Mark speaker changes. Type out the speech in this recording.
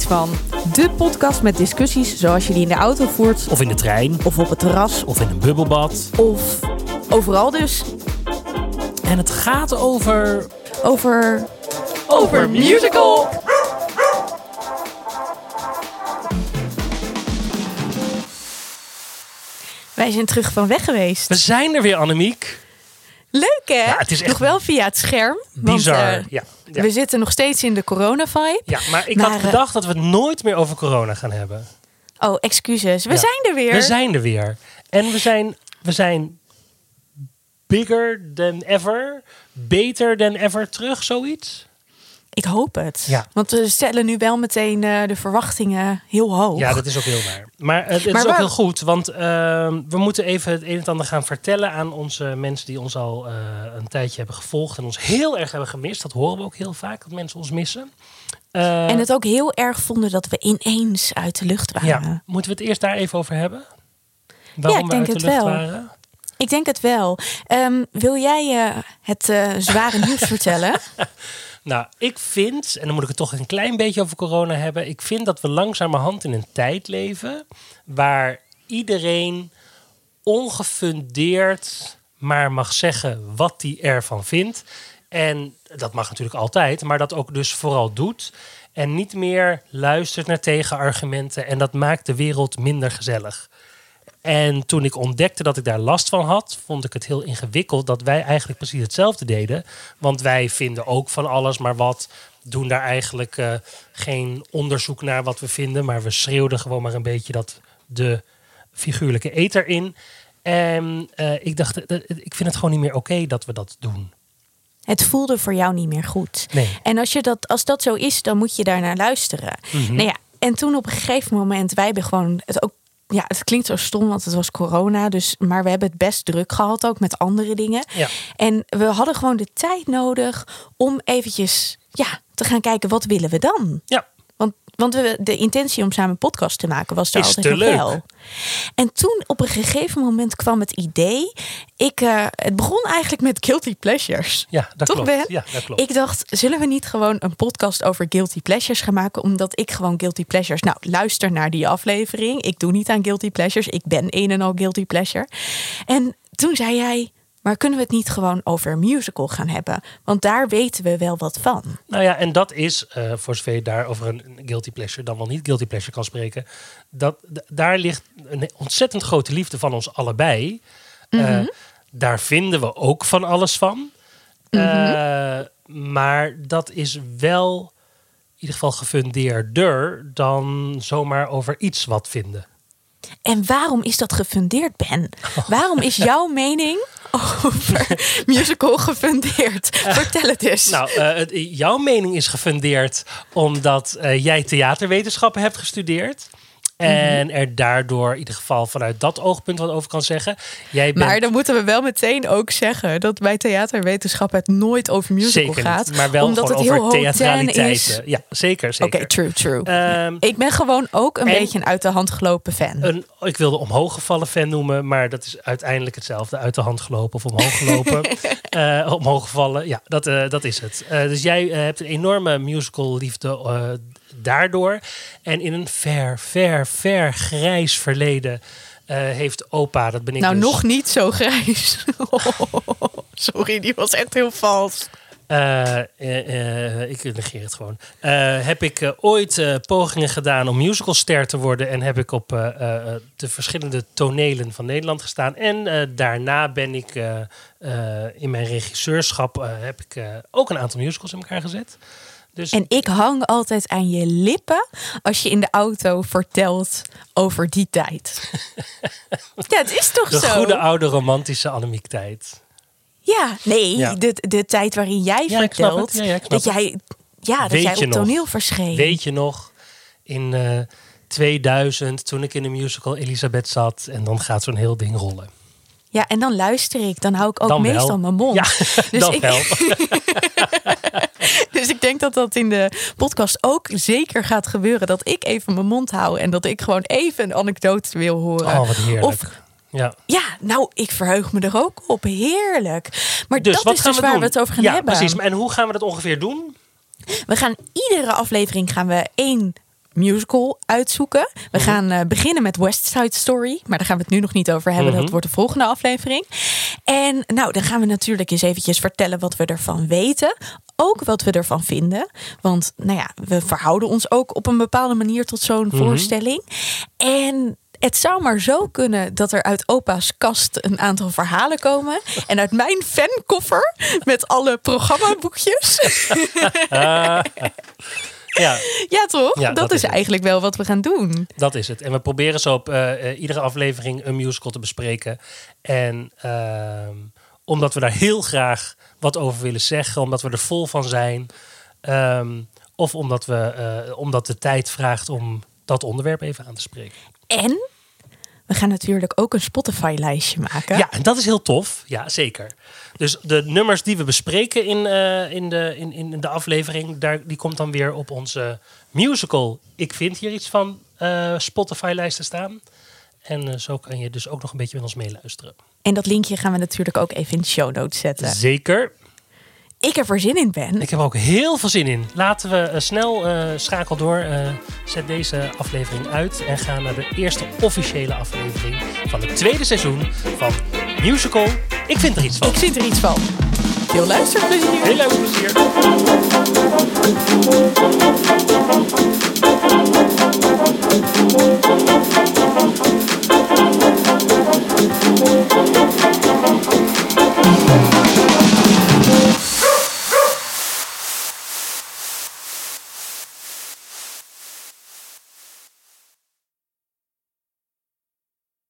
Speaker 1: iets van. De podcast met discussies zoals je die in de auto voert.
Speaker 2: Of in de trein.
Speaker 1: Of op het terras.
Speaker 2: Of in een bubbelbad.
Speaker 1: Of overal dus.
Speaker 2: En het gaat over...
Speaker 1: Over... Over musical! Wij zijn terug van weg geweest.
Speaker 2: We zijn er weer, Annemiek.
Speaker 1: Leuk hè?
Speaker 2: Ja, het is echt
Speaker 1: Nog wel via het scherm.
Speaker 2: Bizar.
Speaker 1: Want, uh,
Speaker 2: ja, ja.
Speaker 1: We zitten nog steeds in de corona-vibe.
Speaker 2: Ja, maar ik
Speaker 1: Maar,
Speaker 2: had
Speaker 1: eh,
Speaker 2: gedacht dat we het nooit meer over corona gaan hebben.
Speaker 1: Oh, excuses. We zijn er weer.
Speaker 2: We zijn er weer. En we zijn, we zijn bigger than ever. Beter than ever terug, zoiets.
Speaker 1: Ik hoop het.
Speaker 2: Ja.
Speaker 1: Want we stellen nu wel meteen eh, de verwachtingen heel hoog.
Speaker 2: Ja, dat is ook heel waar. Maar eh, het
Speaker 1: Maar
Speaker 2: is ook
Speaker 1: waar-
Speaker 2: heel goed, want eh, we moeten even het een en ander gaan vertellen aan onze mensen die ons al eh, een tijdje hebben gevolgd en ons heel erg hebben gemist. Dat horen we ook heel vaak, dat mensen ons missen. Eh,
Speaker 1: En het ook heel erg vonden dat we ineens uit de lucht waren.
Speaker 2: ja, moeten we het eerst daar even over hebben? Waarom
Speaker 1: ik
Speaker 2: we
Speaker 1: denk
Speaker 2: uit de
Speaker 1: het
Speaker 2: lucht
Speaker 1: wel.
Speaker 2: waren?
Speaker 1: Ik denk het wel. Ehm, wil jij eh, het zware nieuws vertellen?
Speaker 2: Nou, ik vind, en dan moet ik het toch een klein beetje over corona hebben. Ik vind dat we langzamerhand in een tijd leven waar iedereen ongefundeerd maar mag zeggen wat hij ervan vindt. En dat mag natuurlijk altijd, maar dat ook dus vooral doet. En niet meer luistert naar tegenargumenten. En dat maakt de wereld minder gezellig. En toen ik ontdekte dat ik daar last van had, vond ik het heel ingewikkeld dat wij eigenlijk precies hetzelfde deden. Want wij vinden ook van alles maar wat, doen daar eigenlijk eh, geen onderzoek naar wat we vinden, maar we schreeuwden gewoon maar een beetje dat de figuurlijke eter in. En eh, ik dacht, eh, ik vind het gewoon niet meer oké dat we dat doen.
Speaker 1: Het voelde voor jou niet meer goed.
Speaker 2: Nee.
Speaker 1: En als, je dat, als dat zo is, dan moet je daar naar luisteren.
Speaker 2: Mhm.
Speaker 1: Nou ja, en toen op een gegeven moment, wij hebben gewoon het ook. Ja, het klinkt zo stom, want het was corona. Dus, maar we hebben het best druk gehad ook met andere dingen.
Speaker 2: Ja.
Speaker 1: En we hadden gewoon de tijd nodig om eventjes ja, te gaan kijken, wat willen we dan?
Speaker 2: Ja,
Speaker 1: Want, we, de intentie om samen een podcast te maken was er
Speaker 2: Is
Speaker 1: altijd
Speaker 2: te
Speaker 1: nog
Speaker 2: leuk.
Speaker 1: wel. En toen op een gegeven moment kwam het idee. Ik, eh, het begon eigenlijk met guilty pleasures.
Speaker 2: ja dat
Speaker 1: Toch,
Speaker 2: klopt.
Speaker 1: Ben?
Speaker 2: Ja, dat klopt.
Speaker 1: Ik dacht, zullen we niet gewoon een podcast over guilty pleasures gaan maken? Omdat ik gewoon guilty pleasures... Nou, luister naar die aflevering. Ik doe niet aan guilty pleasures. Ik ben een en al guilty pleasure. En toen zei jij... Maar kunnen we het niet gewoon over musical gaan hebben? Want daar weten we wel wat van.
Speaker 2: Nou ja, en dat is, eh, voor zover je daar over een guilty pleasure dan wel niet guilty pleasure kan spreken, dat, daar ligt een ontzettend grote liefde van ons allebei. Eh, daar vinden we ook van alles van. Eh, maar dat is wel in ieder geval gefundeerder dan zomaar over iets wat vinden.
Speaker 1: En waarom is dat gefundeerd, Ben? Waarom is jouw mening over musical gefundeerd? Vertel het eens.
Speaker 2: Nou, eh, jouw mening is gefundeerd omdat eh, jij theaterwetenschappen hebt gestudeerd. En er daardoor in ieder geval vanuit dat oogpunt wat over kan zeggen. Jij bent
Speaker 1: Maar dan moeten we wel meteen ook zeggen dat bij theaterwetenschap het nooit over musical
Speaker 2: zeker
Speaker 1: gaat.
Speaker 2: niet, maar wel
Speaker 1: omdat
Speaker 2: gewoon
Speaker 1: het
Speaker 2: over theatraliteiten. Ja, zeker,
Speaker 1: Oké,
Speaker 2: zeker.
Speaker 1: true, true.
Speaker 2: Ehm,
Speaker 1: ik ben gewoon ook een
Speaker 2: en-
Speaker 1: beetje een uit de hand gelopen fan.
Speaker 2: een, ik wilde omhooggevallen fan noemen, maar dat is uiteindelijk hetzelfde. Uit de hand gelopen of omhoog gelopen. Eh, omhoog gevallen, ja, dat, eh, dat is het. Eh, dus jij hebt een enorme musical liefde daardoor. En in een ver, ver, ver grijs verleden eh, heeft opa, dat ben ik
Speaker 1: nou,
Speaker 2: dus,
Speaker 1: nog niet zo grijs. Sorry, die was echt heel vals.
Speaker 2: Eh, eh, ik negeer het gewoon. Heb ik ooit pogingen gedaan om musicalster te worden. En heb ik op de verschillende tonelen van Nederland gestaan. En daarna ben ik in mijn regisseurschap heb ik ook een aantal musicals in elkaar gezet. Dus
Speaker 1: En ik hang altijd aan je lippen als je in de auto vertelt over die tijd. ja, het is toch
Speaker 2: de
Speaker 1: zo?
Speaker 2: goede oude romantische Annemiek tijd.
Speaker 1: Ja, nee,
Speaker 2: Ja.
Speaker 1: De, de tijd waarin jij
Speaker 2: Ja,
Speaker 1: vertelt.
Speaker 2: Ja,
Speaker 1: dat jij, ja, dat
Speaker 2: Weet
Speaker 1: jij op
Speaker 2: nog?
Speaker 1: toneel verscheen.
Speaker 2: Weet je nog, in eh 2000, toen ik in de musical Elisabeth zat. En dan gaat zo'n heel ding rollen.
Speaker 1: Ja, en dan luister ik. Dan hou ik ook
Speaker 2: Dan wel.
Speaker 1: meestal mijn mond.
Speaker 2: Ja,
Speaker 1: Dus
Speaker 2: dan
Speaker 1: ik-
Speaker 2: wel.
Speaker 1: Dus ik denk dat dat in de podcast ook zeker gaat gebeuren. Dat ik even mijn mond hou en dat ik gewoon even een anekdote wil horen.
Speaker 2: Oh, wat heerlijk.
Speaker 1: Of
Speaker 2: ja.
Speaker 1: ja, nou, ik verheug me er ook op. Heerlijk. Maar
Speaker 2: Dus
Speaker 1: dat
Speaker 2: wat
Speaker 1: is
Speaker 2: gaan
Speaker 1: dus
Speaker 2: we
Speaker 1: waar
Speaker 2: doen?
Speaker 1: we het over gaan
Speaker 2: ja,
Speaker 1: hebben.
Speaker 2: precies. En hoe gaan we dat ongeveer doen?
Speaker 1: We gaan iedere aflevering gaan we één musical uitzoeken. We
Speaker 2: Mhm.
Speaker 1: gaan eh, beginnen met West Side Story. Maar daar gaan we het nu nog niet over hebben.
Speaker 2: Mhm.
Speaker 1: Dat wordt de volgende aflevering. En nou, dan gaan we natuurlijk eens eventjes vertellen wat we ervan weten. Ook wat we ervan vinden. Want nou ja, we verhouden ons ook op een bepaalde manier tot zo'n
Speaker 2: Mhm.
Speaker 1: voorstelling. En het zou maar zo kunnen dat er uit opa's kast een aantal verhalen komen. En uit mijn fankoffer met alle programmaboekjes.
Speaker 2: Ja,
Speaker 1: ja, toch?
Speaker 2: Ja,
Speaker 1: dat,
Speaker 2: dat is het.
Speaker 1: eigenlijk wel wat we gaan doen.
Speaker 2: dat is het. En we proberen zo op eh, eh, iedere aflevering een musical te bespreken. En ehm, omdat we daar heel graag wat over willen zeggen, omdat we er vol van zijn. ehm, of omdat, we, eh, omdat de tijd vraagt om dat onderwerp even aan te spreken.
Speaker 1: En we gaan natuurlijk ook een Spotify-lijstje maken.
Speaker 2: Ja, en dat is heel tof. Ja, zeker. Dus de nummers die we bespreken in, eh, in, de, in, in de aflevering, daar, die komt dan weer op onze musical. Ik vind hier iets van eh, Spotify-lijsten staan. En eh, zo kan je dus ook nog een beetje met ons meeluisteren.
Speaker 1: En dat linkje gaan we natuurlijk ook even in de show notes zetten.
Speaker 2: Zeker.
Speaker 1: Ik heb er zin in, Ben.
Speaker 2: Ik heb er ook heel veel zin in. Laten we eh, snel eh, schakel door. eh, zet deze aflevering uit en ga naar de eerste officiële aflevering van het tweede seizoen van Musical. Ik vind er iets van.
Speaker 1: Ik vind er iets van. Veel luisterplezier.
Speaker 2: Heel erg plezier.
Speaker 3: Thank